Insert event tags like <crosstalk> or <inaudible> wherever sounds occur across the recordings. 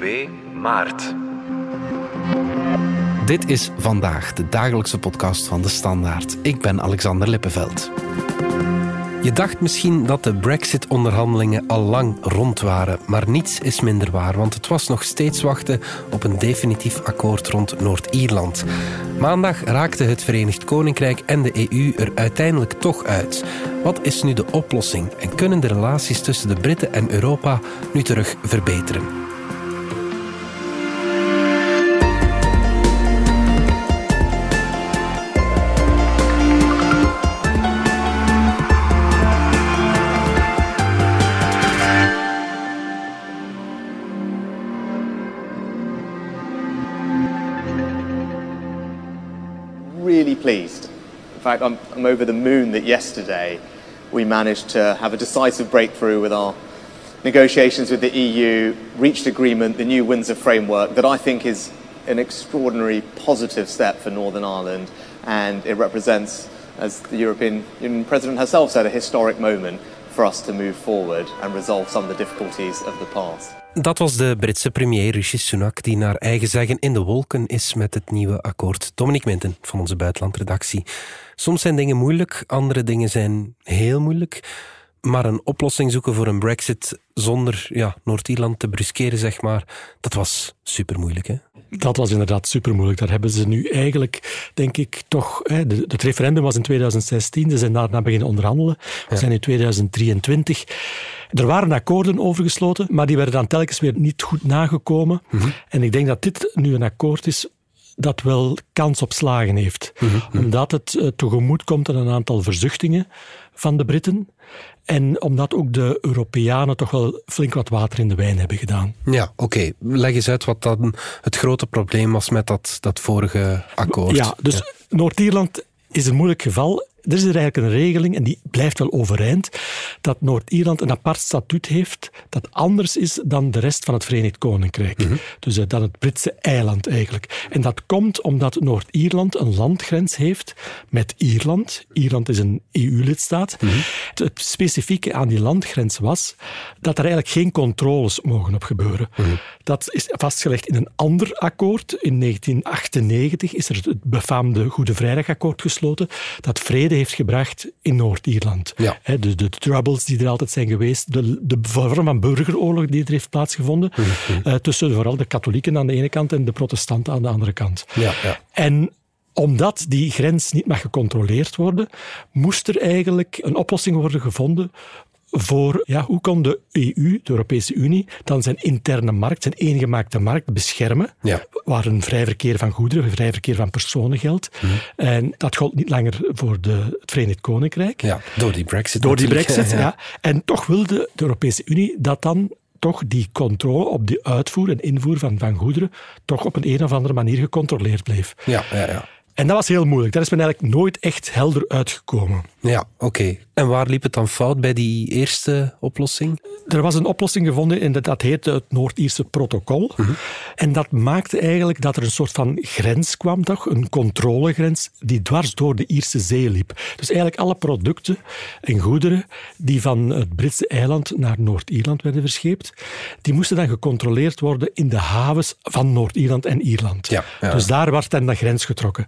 2 maart. Dit is vandaag de dagelijkse podcast van de Standaard. Ik ben Alexander Lippenveld. Je dacht misschien dat de Brexit-onderhandelingen al lang rond waren, maar niets is minder waar, want het was nog steeds wachten op een definitief akkoord rond Noord-Ierland. Maandag raakten het Verenigd Koninkrijk en de EU er uiteindelijk toch uit. Wat is nu de oplossing en kunnen de relaties tussen de Britten en Europa nu terug verbeteren? Pleased. In fact, I'm, I'm over the moon that yesterday we managed to have a decisive breakthrough with our negotiations with the EU, reached agreement, the new Windsor framework, that I think is an extraordinary positive step for Northern Ireland, and it represents, as the European Union President herself said, a historic moment for us to move forward and resolve some of the difficulties of the past. Dat was de Britse premier Rishi Sunak, die naar eigen zeggen in de wolken is met het nieuwe akkoord. Dominique Minten van onze buitenlandredactie. Soms zijn dingen moeilijk, andere dingen zijn heel moeilijk. Maar een oplossing zoeken voor een brexit zonder ja, Noord-Ierland te bruskeren, zeg maar, dat was super moeilijk. Hè? Dat was inderdaad super moeilijk. Daar hebben ze nu eigenlijk, denk ik, toch. Hè, de, het referendum was in 2016, ze zijn daarna beginnen onderhandelen. We zijn in 2023. Er waren akkoorden overgesloten, maar die werden dan telkens weer niet goed nagekomen. En ik denk dat dit nu een akkoord is dat wel kans op slagen heeft. Omdat het uh, tegemoet komt aan een aantal verzuchtingen van de Britten. En omdat ook de Europeanen toch wel flink wat water in de wijn hebben gedaan. Ja, oké. Leg eens uit wat dan het grote probleem was met dat, dat vorige akkoord. Ja, dus Noord-Ierland is een moeilijk geval. Er is er eigenlijk een regeling, en die blijft wel overeind, dat Noord-Ierland een apart statuut heeft dat anders is dan de rest van het Verenigd Koninkrijk. Dus uh, dan het Britse eiland eigenlijk. En dat komt omdat Noord-Ierland een landgrens heeft met Ierland. Ierland is een EU-lidstaat. Het specifieke aan die landgrens was dat er eigenlijk geen controles mogen op gebeuren. Dat is vastgelegd in een ander akkoord. In 1998 is er het befaamde Goede Vrijdagakkoord gesloten, dat vrede heeft gebracht in Noord-Ierland. Ja. De, de troubles die er altijd zijn geweest, de, de vorm van burgeroorlog die er heeft plaatsgevonden, uh, tussen vooral de katholieken aan de ene kant en de protestanten aan de andere kant. Ja, ja. En omdat die grens niet mag gecontroleerd worden, moest er eigenlijk een oplossing worden gevonden voor ja, hoe kon de EU, de Europese Unie, dan zijn interne markt, zijn eengemaakte markt beschermen, Ja. waar een vrij verkeer van goederen, vrij verkeer van personen geldt. En dat gold niet langer voor de, het Verenigd Koninkrijk. ja, door die brexit Door die brexit, <laughs> ja. En toch wilde de Europese Unie dat dan toch die controle op de uitvoer en invoer van, van goederen toch op een, een of andere manier gecontroleerd bleef. Ja, ja, ja. En dat was heel moeilijk. Daar is men eigenlijk nooit echt helder uitgekomen. Ja, oké. En waar liep het dan fout bij die eerste oplossing? Er was een oplossing gevonden en dat- heette het Noord-Ierse protocol. En dat maakte eigenlijk dat er een soort van grens kwam, toch? Een controlegrens die dwars door de Ierse zee liep. Dus eigenlijk alle producten en goederen die van het Britse eiland naar Noord-Ierland werden verscheept, die moesten dan gecontroleerd worden in de havens van Noord-Ierland en Ierland. Ja, ja. Dus daar werd dan de grens getrokken.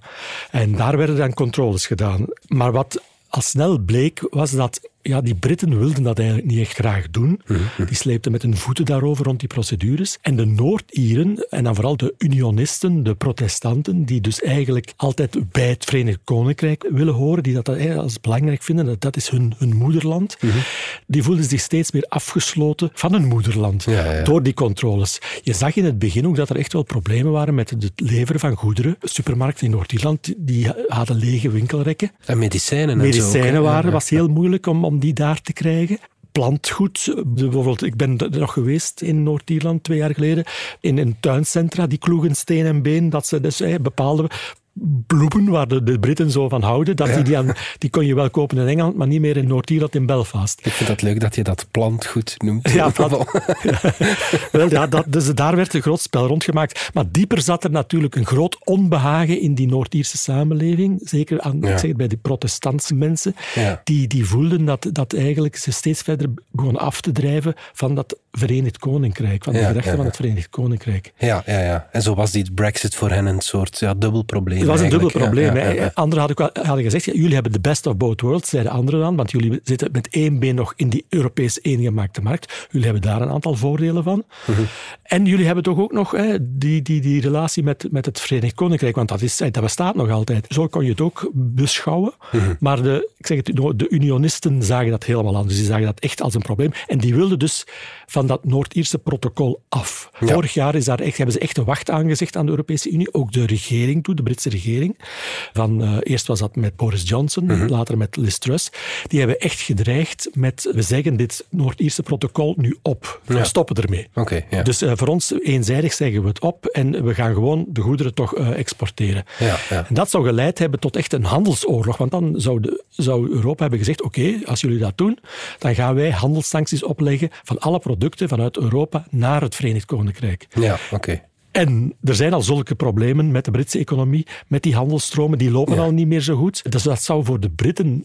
En daar werden dan controles gedaan. Maar wat al snel bleek, was dat ja, die Britten wilden dat eigenlijk niet echt graag doen. Die sleepten met hun voeten daarover rond die procedures. En de Noord-Ieren, en dan vooral de unionisten, de protestanten, die dus eigenlijk altijd bij het Verenigd Koninkrijk willen horen, die dat als belangrijk vinden, dat dat is hun, hun moederland, die voelden zich steeds meer afgesloten van hun moederland Ja, ja. door die controles. Je zag in het begin ook dat er echt wel problemen waren met het leveren van goederen. Supermarkten in Noord-Ierland die hadden lege winkelrekken. En medicijnen en zo. Medicijnen waren, was heel moeilijk om, die daar te krijgen. Plantgoed, bijvoorbeeld, ik ben er nog geweest in Noord-Ierland twee jaar geleden, in een tuincentra, die kloegen steen en been, dat ze dus bepaalde bloemen waar de, de Britten zo van houden, dat die, die, aan, die kon je wel kopen in Engeland, maar niet meer in Noord-Ierland, in Belfast. Ik vind dat leuk dat je dat plantgoed noemt. Ja, plant- <laughs> Wel, ja, dat, dus daar werd een groot spel rondgemaakt. Maar dieper zat er natuurlijk een groot onbehagen in die Noord-Ierse samenleving. Zeker aan, Ja. ik zeg het, bij de protestantse mensen. Die, die voelden dat, dat eigenlijk ze steeds verder begonnen af te drijven van dat Verenigd Koninkrijk, van de Ja, gerechten ja, van het Verenigd Koninkrijk. Ja, ja, ja. En zo was die Brexit voor hen een soort ja, dubbel probleem. Het was een dubbel probleem. Anderen hadden, hadden gezegd, ja, jullie hebben de best of both worlds, zeiden anderen dan, want jullie zitten met één been nog in die Europees eengemaakte markt. Jullie hebben daar een aantal voordelen van. Mhm. En jullie hebben toch ook nog hè, die, die, die relatie met, met het Verenigd Koninkrijk, want dat, is, dat bestaat nog altijd. Zo kon je het ook beschouwen. Mhm. Maar de, ik zeg het, de unionisten zagen dat helemaal anders. Die zagen dat echt als een probleem. En die wilden dus van dat Noord-Ierse protocol af. Ja. Vorig jaar is daar echt, hebben ze echt een wacht aangezegd aan de Europese Unie. Ook de regering toe, de Britse regering. Van, eh, eerst was dat met Boris Johnson, Mhm. later met Liz Truss. Die hebben echt gedreigd met, we zeggen dit Noord-Ierse protocol nu op. We stoppen ermee. Ja. Dus eh, voor ons eenzijdig zeggen we het op en we gaan gewoon de goederen toch eh, exporteren. Ja, ja. En dat zou geleid hebben tot echt een handelsoorlog. Want dan zou, de, zou Europa hebben gezegd, oké, als jullie dat doen, dan gaan wij handelssancties opleggen van alle producten vanuit Europa naar het Verenigd Koninkrijk. Ja, oké. En er zijn al zulke problemen met de Britse economie, met die handelsstromen, die lopen Ja. al niet meer zo goed. Dus dat zou voor de Britten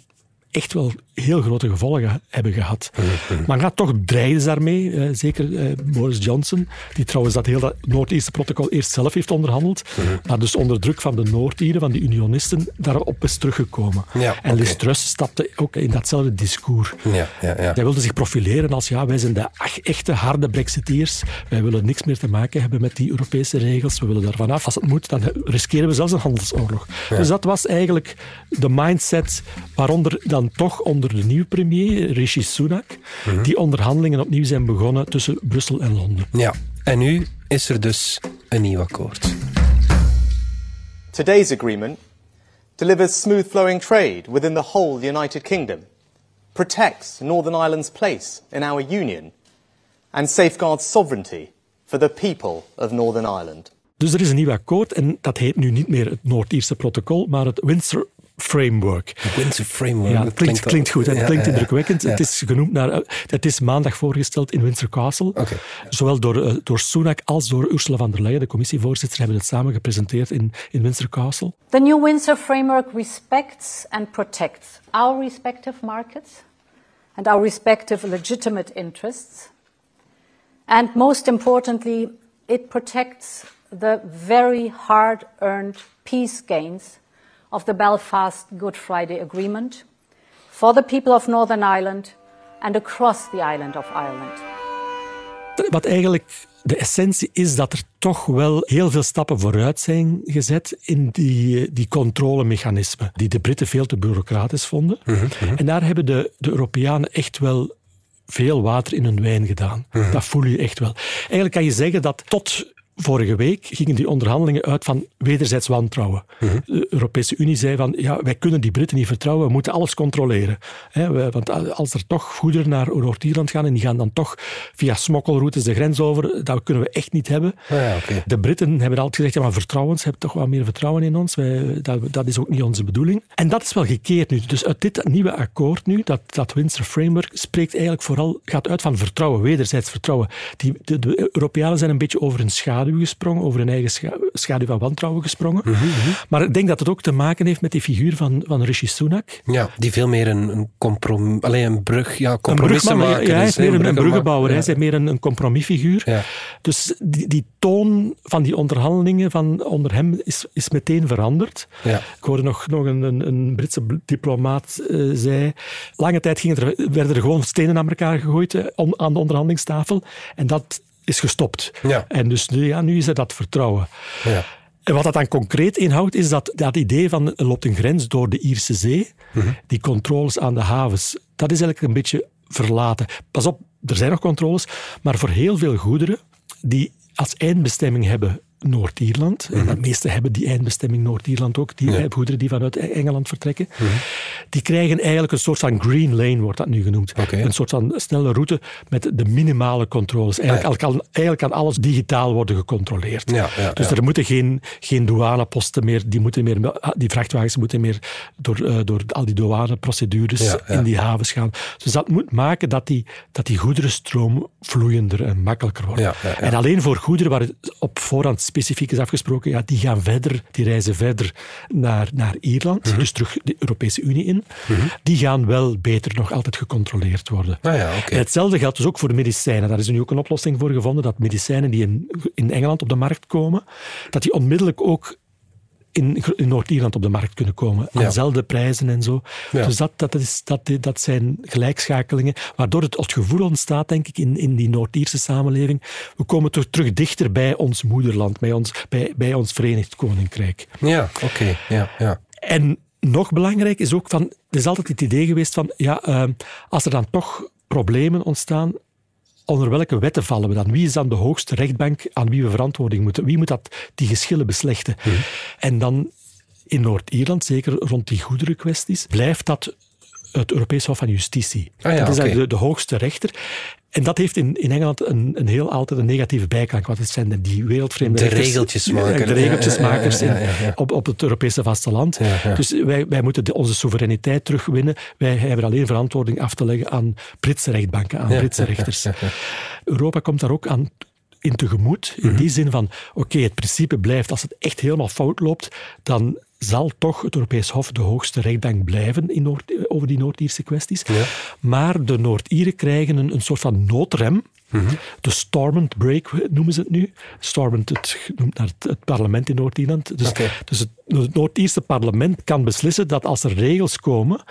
echt wel heel grote gevolgen hebben gehad. Mhm, Maar ja, toch dreigden ze daarmee. eh, zeker eh, Boris Johnson, die trouwens dat heel dat Noord-Ierse protocol eerst zelf heeft onderhandeld, Mhm. maar dus onder druk van de Noord-Ieren, van de unionisten, daarop is teruggekomen. Ja, en oké. Liz Truss stapte ook in datzelfde discours. Ja, ja. Zij wilde zich profileren als ja, wij zijn de echte harde brexiteers. Wij willen niks meer te maken hebben met die Europese regels. We willen daarvan af. Als het moet, dan riskeren we zelfs een handelsoorlog. Dus dat was eigenlijk de mindset waaronder dan toch onder de nieuwe premier, Rishi Sunak, die onderhandelingen opnieuw zijn begonnen tussen Brussel en Londen. Ja, en nu is er dus een nieuw akkoord. Today's agreement delivers smooth flowing trade within the whole United Kingdom, protects Northern Ireland's place in our Union, and safeguards sovereignty for the people of Northern Ireland. Dus er is een nieuw akkoord en dat heet nu niet meer het Noord-Ierse protocol, maar het Windsor Framework. Windsor Framework. Ja, dat het klinkt, klinkt goed. Het Ja, klinkt ja, ja. indrukwekkend. Ja. Het is genoemd naar... eh, Het is maandag voorgesteld in Windsor Castle. Oké. Zowel door, eh, door Sunak als door Ursula von der Leyen, de commissievoorzitter, hebben het samen gepresenteerd in, in Windsor Castle. The new Windsor framework respects and protects our respective markets and our respective legitimate interests. And most importantly, it protects the very hard earned peace gains of the Belfast Good Friday Agreement for the people of Northern Ireland and across the island of Ireland. Wat eigenlijk de essentie is dat er toch wel heel veel stappen vooruit zijn gezet in die, die controlemechanismen, die de Britten veel te bureaucratisch vonden. En daar hebben de, de Europeanen echt wel veel water in hun wijn gedaan. Dat voel je echt wel. Eigenlijk kan je zeggen dat tot vorige week gingen die onderhandelingen uit van wederzijds wantrouwen. De Europese Unie zei van, ja, wij kunnen die Britten niet vertrouwen, we moeten alles controleren. We- want als er toch goederen naar Noord-Ierland gaan en die gaan dan toch via smokkelroutes de grens over, dat kunnen we echt niet hebben. Ah, ja. De Britten hebben altijd gezegd, ja, maar vertrouwen, ze hebben toch wat meer vertrouwen in ons. Wij, dat, dat is ook niet onze bedoeling. En dat is wel gekeerd nu. Dus uit dit nieuwe akkoord nu, dat, dat Windsor Framework, spreekt eigenlijk vooral, gaat uit van vertrouwen, wederzijds vertrouwen. Die, de, de Europeanen zijn een beetje over hun schaduw gesprongen, over hun eigen scha- schaduw van wantrouwen gesprongen. Maar ik denk dat het ook te maken heeft met die figuur van, van Rishi Sunak. Ja, die veel meer een, een compromis, alleen een brug, ja, Een maken. ja, hij is, is meer een, een bruggenma- bruggenbouwer. Hij is meer een, een compromisfiguur. Ja. Dus die, die toon van die onderhandelingen van onder hem is, is meteen veranderd. Ja. Ik hoorde nog, nog een, een, een Britse diplomaat eh, zei... Lange tijd er, werden er gewoon stenen aan elkaar gegooid eh, aan de onderhandelingstafel. En dat is gestopt. Ja. En dus nu, ja, nu is er dat vertrouwen. Ja. En wat dat dan concreet inhoudt, is dat, dat idee van er loopt een grens door de Ierse Zee, die controles aan de havens, dat is eigenlijk een beetje verlaten. Pas op, er zijn nog controles, maar voor heel veel goederen die als eindbestemming hebben Noord-Ierland, en de meeste hebben die eindbestemming Noord-Ierland ook, die goederen die vanuit Engeland vertrekken, die krijgen eigenlijk een soort van green lane, wordt dat nu genoemd. Een soort van snelle route met de minimale controles. Eigenlijk, ja. kan, eigenlijk kan alles digitaal worden gecontroleerd. Ja, ja, dus ja. er moeten geen, geen douaneposten meer, die, moeten meer, die vrachtwagens moeten meer door, eh, door al die douaneprocedures Ja, ja. in die havens gaan. Dus dat moet maken dat die, dat die goederenstroom vloeiender en makkelijker wordt. Ja, ja, ja. En alleen voor goederen waar het op voorhand specifiek is afgesproken, ja, die gaan verder, die reizen verder naar, naar Ierland, Mhm. dus terug de Europese Unie in. Die gaan wel beter nog altijd gecontroleerd worden. Ah ja, hetzelfde geldt dus ook voor medicijnen. Daar is nu ook een oplossing voor gevonden dat medicijnen die in, in Engeland op de markt komen, dat die onmiddellijk ook in, in Noord-Ierland op de markt kunnen komen. Aan Ja. dezelfde prijzen en zo. Ja. Dus dat, dat, is, dat, dat zijn gelijkschakelingen, waardoor het, het gevoel ontstaat, denk ik, in, in die Noord-Ierse samenleving. We komen toch terug dichter bij ons moederland, bij ons, bij, bij ons Verenigd Koninkrijk. Ja, oké. Ja, ja. En nog belangrijk is ook van, er is altijd het idee geweest van, ja, eh, als er dan toch problemen ontstaan, onder welke wetten vallen we dan? Wie is dan de hoogste rechtbank aan wie we verantwoording moeten? Wie moet dat, die geschillen beslechten? En dan in Noord-Ierland, zeker rond die goederenkwesties, blijft dat het Europees Hof van Justitie. Ah ja, dat is de, de hoogste rechter. En dat heeft in, in Engeland een, een heel altijd een negatieve bijklank. Want het zijn die wereldvreemde De rechters- regeltjesmakers. De regeltjesmakers Ja, ja. Op, op het Europese vasteland. Dus wij, wij moeten de- onze soevereiniteit terugwinnen. Wij hebben alleen verantwoording af te leggen aan Britse rechtbanken, aan Britse rechters. Europa komt daar ook aan in tegemoet. In Mhm. die zin van, oké, het principe blijft, als het echt helemaal fout loopt, dan zal toch het Europees Hof de hoogste rechtbank blijven in Noord, over die Noord-Ierse kwesties. Ja. Maar de Noord-Ieren krijgen een, een soort van noodrem. Mhm. De Stormont Break noemen ze het nu. Stormont, het noemt naar het, het parlement in Noord-Ierland. Dus, dus het, het Noord-Ierse parlement kan beslissen dat als er regels komen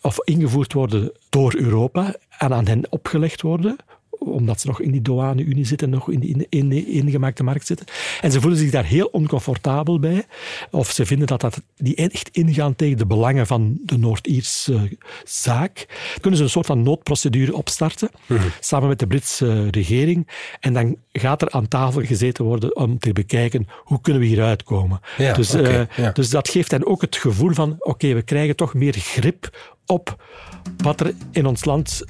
of ingevoerd worden door Europa en aan hen opgelegd worden, omdat ze nog in die douane-unie zitten, nog in die in, in de ingemaakte markt zitten. En ze voelen zich daar heel oncomfortabel bij. Of ze vinden dat, dat die echt ingaan tegen de belangen van de Noord-Ierse zaak. Dan kunnen ze een soort van noodprocedure opstarten, samen met de Britse regering. En dan gaat er aan tafel gezeten worden om te bekijken hoe kunnen we hieruit komen. Ja, dus, eh, ja. dus dat geeft hen ook het gevoel van, oké, we krijgen toch meer grip op wat er in ons land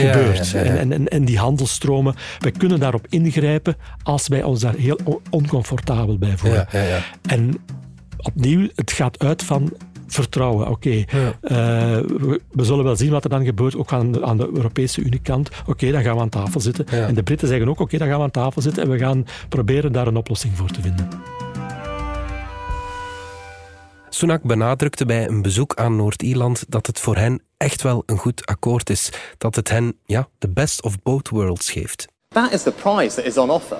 gebeurt. ja, ja, ja. En, en, en die handelstromen, we kunnen daarop ingrijpen als wij ons daar heel on- oncomfortabel bij voelen. Ja, ja, ja. En opnieuw, het gaat uit van vertrouwen. Oké, Ja. eh, we, we zullen wel zien wat er dan gebeurt, ook aan de, aan de Europese Unie-kant. Oké, dan gaan we aan tafel zitten. Ja. En de Britten zeggen ook, oké, dan gaan we aan tafel zitten en we gaan proberen daar een oplossing voor te vinden. Sunak benadrukte bij een bezoek aan Noord-Ierland dat het voor hen echt wel een goed akkoord is. Dat het hen ja, the best of both worlds geeft. That is the prize that is on offer.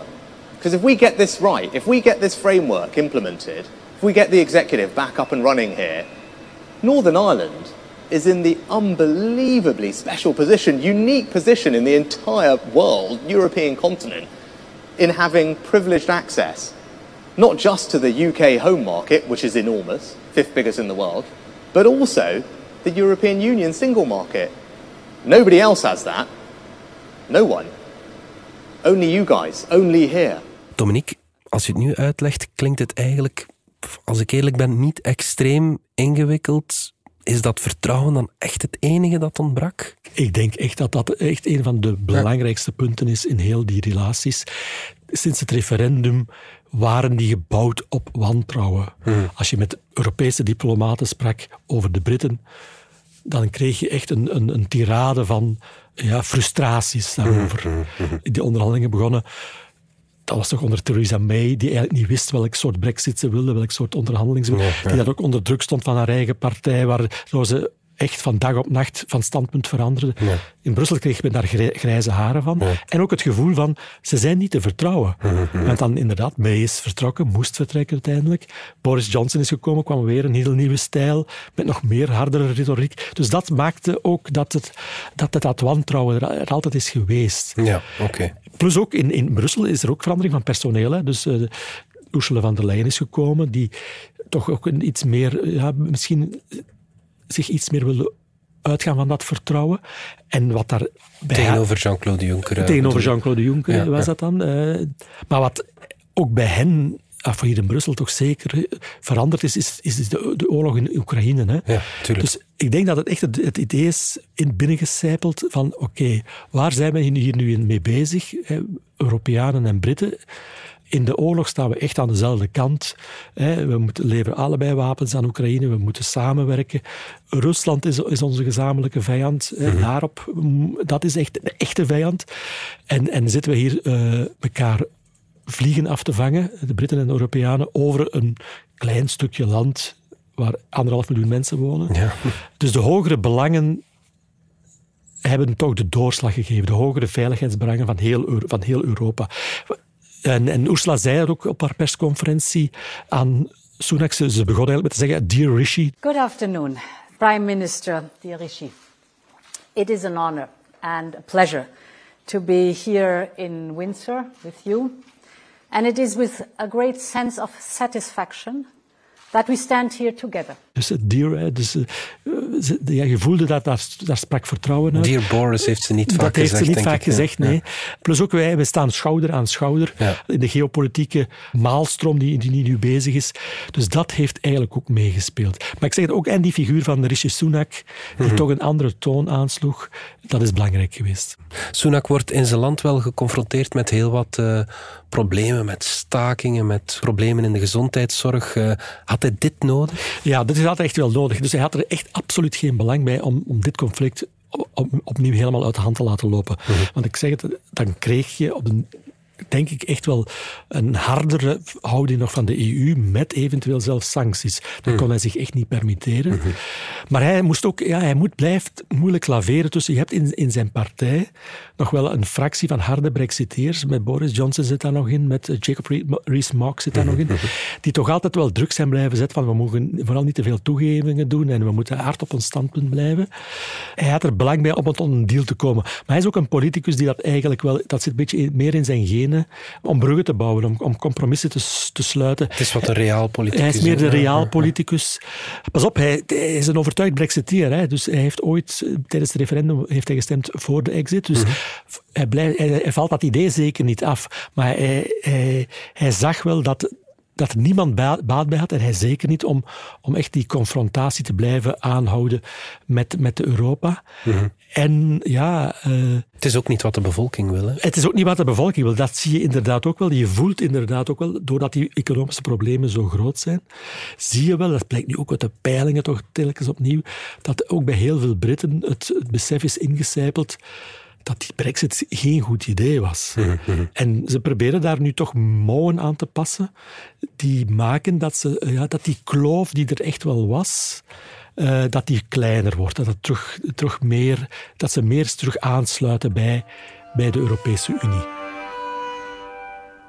Because if we get this right, if we get this framework implemented, if we get the executive back up and running here, Northern Ireland is in the unbelievably special position, unique position in the entire world, European continent, in having privileged access, not just to the UK home market, which is enormous, fifth biggest in the world, but also the European Union single market. Nobody else has that. No one. Only you guys, only here. Dominique, als je het nu uitlegt, klinkt het eigenlijk, als ik eerlijk ben, niet extreem ingewikkeld. Is dat vertrouwen dan echt het enige dat ontbrak? Ik denk echt dat dat echt een van de belangrijkste punten is in heel die relaties. Sinds het referendum waren die gebouwd op wantrouwen. Als je met Europese diplomaten sprak over de Britten, dan kreeg je echt een, een, een tirade van ja, frustraties daarover. Die onderhandelingen begonnen. Dat was toch onder Theresa May, die eigenlijk niet wist welk soort brexit ze wilde, welk soort onderhandeling ze wilde. Die dat ook onder druk stond van haar eigen partij, waar ze echt van dag op nacht van standpunt veranderde. In Brussel kreeg men daar grij- grijze haren van. En ook het gevoel van, ze zijn niet te vertrouwen. Want dan inderdaad, May is vertrokken, moest vertrekken uiteindelijk. Boris Johnson is gekomen, kwam weer een heel nieuwe stijl, met nog meer hardere retoriek. Dus dat maakte ook dat het, dat, het, dat wantrouwen er, altijd is geweest. Ja, oké. Plus ook in, in Brussel is er ook verandering van personeel. Hè. Dus eh, Ursula van der Leyen is gekomen, die toch ook een iets meer, ja, misschien zich iets meer wilde uitgaan van dat vertrouwen. En wat daar Tegenover Jean-Claude Juncker. eh, tegenover Jean-Claude Juncker Ja, was ja. dat dan. eh. maar wat ook bij hen, of hier in Brussel toch zeker eh, veranderd is, is, is de, de oorlog in Oekraïne. Hè. Ja, tuurlijk. Dus ik denk dat het echt het, het idee is in binnengecijpeld van oké, waar zijn we hier nu mee bezig? Europeanen en Britten. In de oorlog staan we echt aan dezelfde kant. We moeten leveren allebei wapens aan Oekraïne. We moeten samenwerken. Rusland is, is onze gezamenlijke vijand. Hè. Daarop, mm, dat is echt de echte vijand. En, en zitten we hier eh, elkaar vliegen af te vangen, de Britten en de Europeanen, over een klein stukje land waar anderhalf miljoen mensen wonen. Ja. Dus de hogere belangen hebben toch de doorslag gegeven, de hogere veiligheidsbelangen van heel, van heel Europa. En, Ursula zei er ook op haar persconferentie aan Sunak, ze, ze begon eigenlijk met te zeggen, Dear Rishi, Good afternoon, Prime Minister Dear Rishi. It is an honor and a pleasure to be here in Windsor with you. And it is with a great sense of satisfaction that we stand here together. Dus eh, dear, dus, eh, ze- ja, je voelde dat daar, daar sprak vertrouwen uit. Dear Boris heeft ze niet vaak dat heeft gezegd, ze niet vaak ik, gezegd, nee. Plus ook wij, wij staan schouder aan schouder Ja. in de geopolitieke maalstroom die, die nu bezig is. Dus dat heeft eigenlijk ook meegespeeld. Maar ik zeg het ook, en die figuur van Rishi Sunak, die Mhm. toch een andere toon aansloeg, dat is belangrijk geweest. Sunak wordt in zijn land wel geconfronteerd met heel wat eh, problemen, met stakingen, met problemen in de gezondheidszorg. Eh, had hij dit nodig? Ja, dat is altijd echt wel nodig. Dus hij had er echt absoluut geen belang bij om, om dit conflict op- opnieuw helemaal uit de hand te laten lopen. Want ik zeg het, dan kreeg je op een denk ik echt wel een hardere houding nog van de EU met eventueel zelfs sancties. Dat kon hij zich echt niet permitteren. Maar hij moest ook, ja, hij moet, blijft moeilijk laveren tussen. Je hebt in, in zijn partij nog wel een fractie van harde Brexiteers. Met Boris Johnson zit daar nog in, met Jacob Rees-Mogg zit daar nog in. Die toch altijd wel druk zijn blijven zetten van we mogen vooral niet te veel toegevingen doen en we moeten hard op ons standpunt blijven. Hij had er belang bij om tot een deal te komen. Maar hij is ook een politicus die dat eigenlijk wel, dat zit een beetje meer in zijn genen, om bruggen te bouwen, om, om compromissen te, sluiten. Het is wat een reaal politicus. Hij is meer de realpoliticus. Pas op, hij, hij is een overtuigd Brexiteer. Hè. Dus hij heeft ooit, eh, tijdens het referendum, heeft hij gestemd voor de exit. Dus hij, blijft, hij, hij valt dat idee zeker niet af. Maar hij zag wel dat, dat er niemand ba- baat bij had. En hij zeker niet om, om echt die confrontatie te blijven aanhouden met, met Europa. En ja... eh, Het is ook niet wat de bevolking wil. Hè? het is ook niet wat de bevolking wil. Dat zie je inderdaad ook wel. Je voelt inderdaad ook wel, doordat die economische problemen zo groot zijn, zie je wel, dat blijkt nu ook uit de peilingen toch telkens opnieuw, dat ook bij heel veel Britten het, het besef is ingecijpeld dat die brexit geen goed idee was. En ze proberen daar nu toch mouwen aan te passen die maken dat, ze, ja, dat die kloof die er echt wel was, eh, dat die kleiner wordt. Dat, het terug, terug meer, dat ze meer terug aansluiten bij, bij de Europese Unie.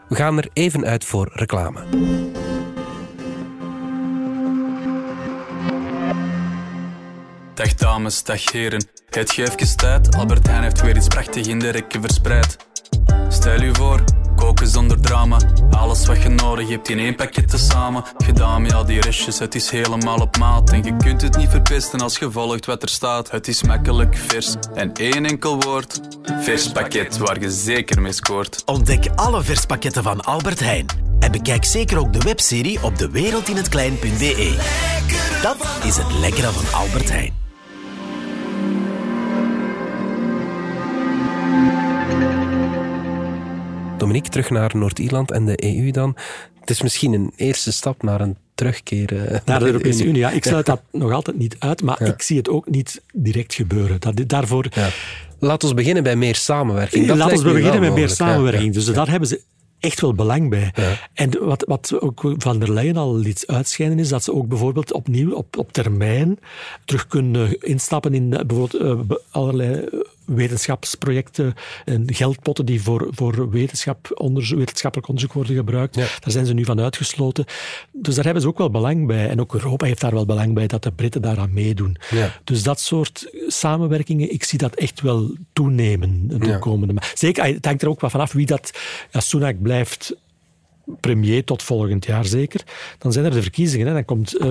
We gaan er even uit voor reclame. Dag dames, dag heren. Het geeft tijd. Albert Heijn heeft weer iets prachtig in de rekken verspreid. Stel u voor, koken zonder drama. Alles wat je nodig hebt in één pakket te samen. Gedaan al die restjes, het is helemaal op maat. En je kunt het niet verpesten als je volgt wat er staat. Het is makkelijk, vers en één enkel woord. Vers pakket waar je zeker mee scoort. Ontdek alle verspakketten van Albert Heijn. En bekijk zeker ook de webserie op dewereldinhetklein.be. Dat is het lekkere van Albert Heijn. Dominique, terug naar Noord-Ierland en de EU dan. Het is misschien een eerste stap naar een terugkeer eh, Naar de Europese <laughs> Unie. Ja, ik sluit dat nog altijd niet uit, maar ik zie het ook niet direct gebeuren. Dat, daarvoor, Ja. Laten we beginnen bij meer samenwerking. Dat Laten we beginnen met meer mogelijk, samenwerking. Ja. Dus daar hebben ze echt wel belang bij. Ja. En wat, wat ook Van der Leyen al liet uitschijnen, is dat ze ook bijvoorbeeld opnieuw op, op termijn terug kunnen instappen in bijvoorbeeld eh, allerlei eh, wetenschapsprojecten en geldpotten die voor, voor wetenschap, onderzoek, wetenschappelijk onderzoek worden gebruikt. Ja. Daar zijn ze nu van uitgesloten. Dus daar hebben ze ook wel belang bij. En ook Europa heeft daar wel belang bij dat de Britten daaraan meedoen. Ja. Dus dat soort samenwerkingen, ik zie dat echt wel toenemen de Ja. komende ma- Zeker, het hangt er ook wat vanaf wie dat... Ja, Sunak blijft premier tot volgend jaar zeker. Dan zijn er de verkiezingen. Hè. Dan komt, eh,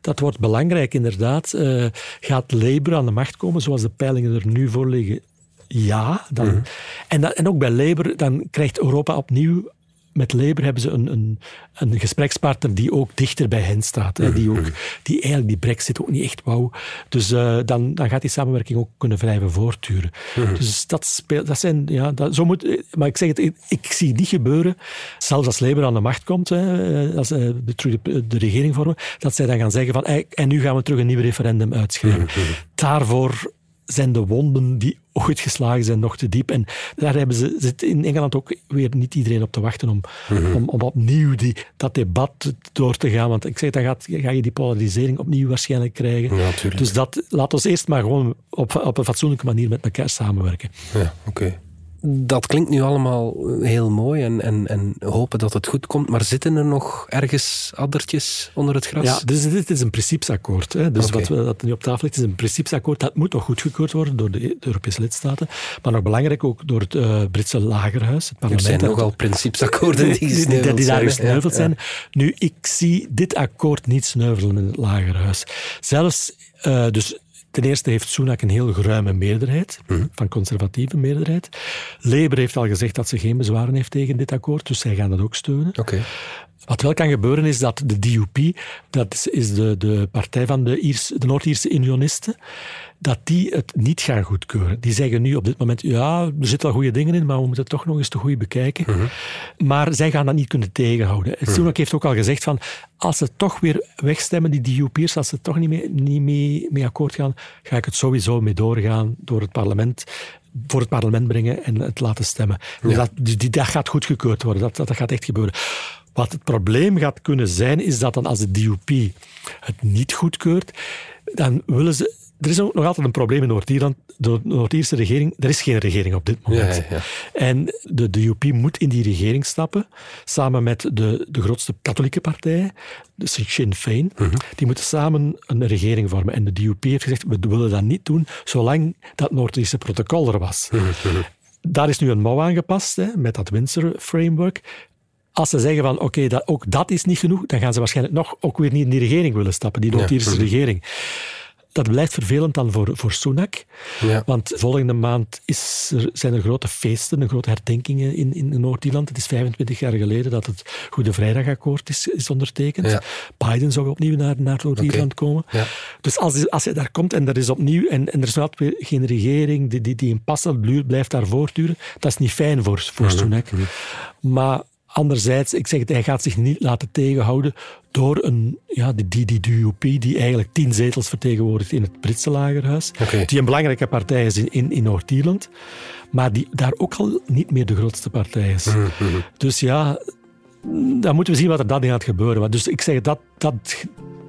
dat wordt belangrijk inderdaad. Eh, gaat Labour aan de macht komen zoals de peilingen er nu voor liggen? Ja. Dan, en, dat, en ook bij Labour, dan krijgt Europa opnieuw... Met Labour hebben ze een, een, een gesprekspartner die ook dichter bij hen staat. Hè, die, ook, die eigenlijk die brexit ook niet echt wou. Dus eh, dan, dan gaat die samenwerking ook kunnen blijven voortduren. Dus dat, speelt, dat zijn... Ja, dat, zo moet, maar ik zeg het, ik, ik zie niet gebeuren, zelfs als Labour aan de macht komt, hè, als ze terug de, de regering vormen, dat zij dan gaan zeggen van "Hey, en nu gaan we terug een nieuw referendum uitschrijven. Daarvoor zijn de wonden die ooit geslagen zijn, nog te diep. En daar hebben ze, zit in Engeland ook weer niet iedereen op te wachten om, Mhm. om, om opnieuw die, dat debat door te gaan. Want ik zeg, dan gaat, ga je die polarisering opnieuw waarschijnlijk krijgen. Ja, dus dat, laat ons eerst maar gewoon op, op een fatsoenlijke manier met elkaar samenwerken. Ja, oké. Dat klinkt nu allemaal heel mooi en, en, en hopen dat het goed komt, maar zitten er nog ergens addertjes onder het gras? Ja, dus dit is een principesakkoord. Hè. Dus wat we, dat nu op tafel ligt, is een principesakkoord. Dat moet nog goedgekeurd worden door de, de Europese lidstaten. Maar nog belangrijk ook door het eh, Britse lagerhuis, het Er parlement. zijn Dat- nogal principesakkoorden <laughs> die die, gesneuveld die daar zijn, gesneuveld Ja, zijn. Nu, ik zie dit akkoord niet sneuvelen in het lagerhuis. Zelfs, eh, dus ten eerste heeft Sunak een heel geruime meerderheid, Mhm. van conservatieve meerderheid. Labour heeft al gezegd dat ze geen bezwaren heeft tegen dit akkoord, dus zij gaan dat ook steunen. Oké. Wat wel kan gebeuren is dat de DUP, dat is- is de, de partij van de, Iers, de Noord-Ierse Unionisten, dat die het niet gaan goedkeuren. Die zeggen nu op dit moment, ja, er zitten wel goede dingen in, maar we moeten het toch nog eens te goed bekijken. Maar zij gaan dat niet kunnen tegenhouden. Sunak heeft ook al gezegd van, als ze toch weer wegstemmen, die DUP'ers, als ze toch niet mee, niet mee, mee akkoord gaan, ga ik het sowieso mee doorgaan door het parlement voor het parlement brengen en het laten stemmen. En Dat, die, die- dat gaat goedgekeurd worden. Dat, dat, dat gaat echt gebeuren. Wat het probleem gaat kunnen zijn, is dat dan als de DUP het niet goedkeurt, dan willen ze... Er is ook nog altijd een probleem in Noord-Ierland. De Noord-Ierse regering, er is geen regering op dit moment. Ja, ja, ja. En de DUP moet in die regering stappen, samen met de, de grootste katholieke partij, de Sinn Féin. Die moeten samen een regering vormen. En de DUP heeft gezegd, we willen dat niet doen, zolang dat Noord-Ierse protocol er was. Daar is nu een mouw aangepast, hè, met dat Windsor Framework. Als ze zeggen van oké, dat, ook dat is niet genoeg, dan gaan ze waarschijnlijk nog ook weer niet in die regering willen stappen, die Noord-Ierse regering. Dat blijft vervelend dan voor, voor Sunak. Ja. Want volgende maand is er, zijn er grote feesten, een grote herdenkingen in, in Noord-Ierland. Het is 25 jaar geleden dat het Goede Vrijdagakkoord is, is ondertekend. Ja. Biden zou opnieuw naar, naar Noord-Ierland komen. Ja. Dus als, als hij daar komt en er is opnieuw en, en er is altijd weer geen regering die, die, die in passen blu- blijft daar voortduren, dat is niet fijn voor, voor Mhm. Sunak. Maar anderzijds, ik zeg het, hij gaat zich niet laten tegenhouden door een, ja, die, die, die DUP, die eigenlijk tien zetels vertegenwoordigt in het Britse lagerhuis, Oké. die een belangrijke partij is in, in, in Noord-Ierland, maar die daar ook al niet meer de grootste partij is. Mhm, Dus ja, dan moeten we zien wat er dan gaat gebeuren. Dus ik zeg dat, dat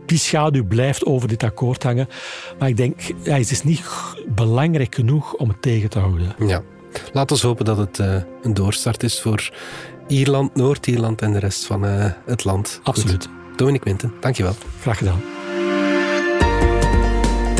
die schaduw blijft over dit akkoord hangen. Maar ik denk, ja, het is niet belangrijk genoeg om het tegen te houden. Ja. Laten we hopen dat het eh, een doorstart is voor Ierland, Noord-Ierland en de rest van eh, het land. Absoluut. Goed. Dominic Winten, dankjewel. Graag gedaan.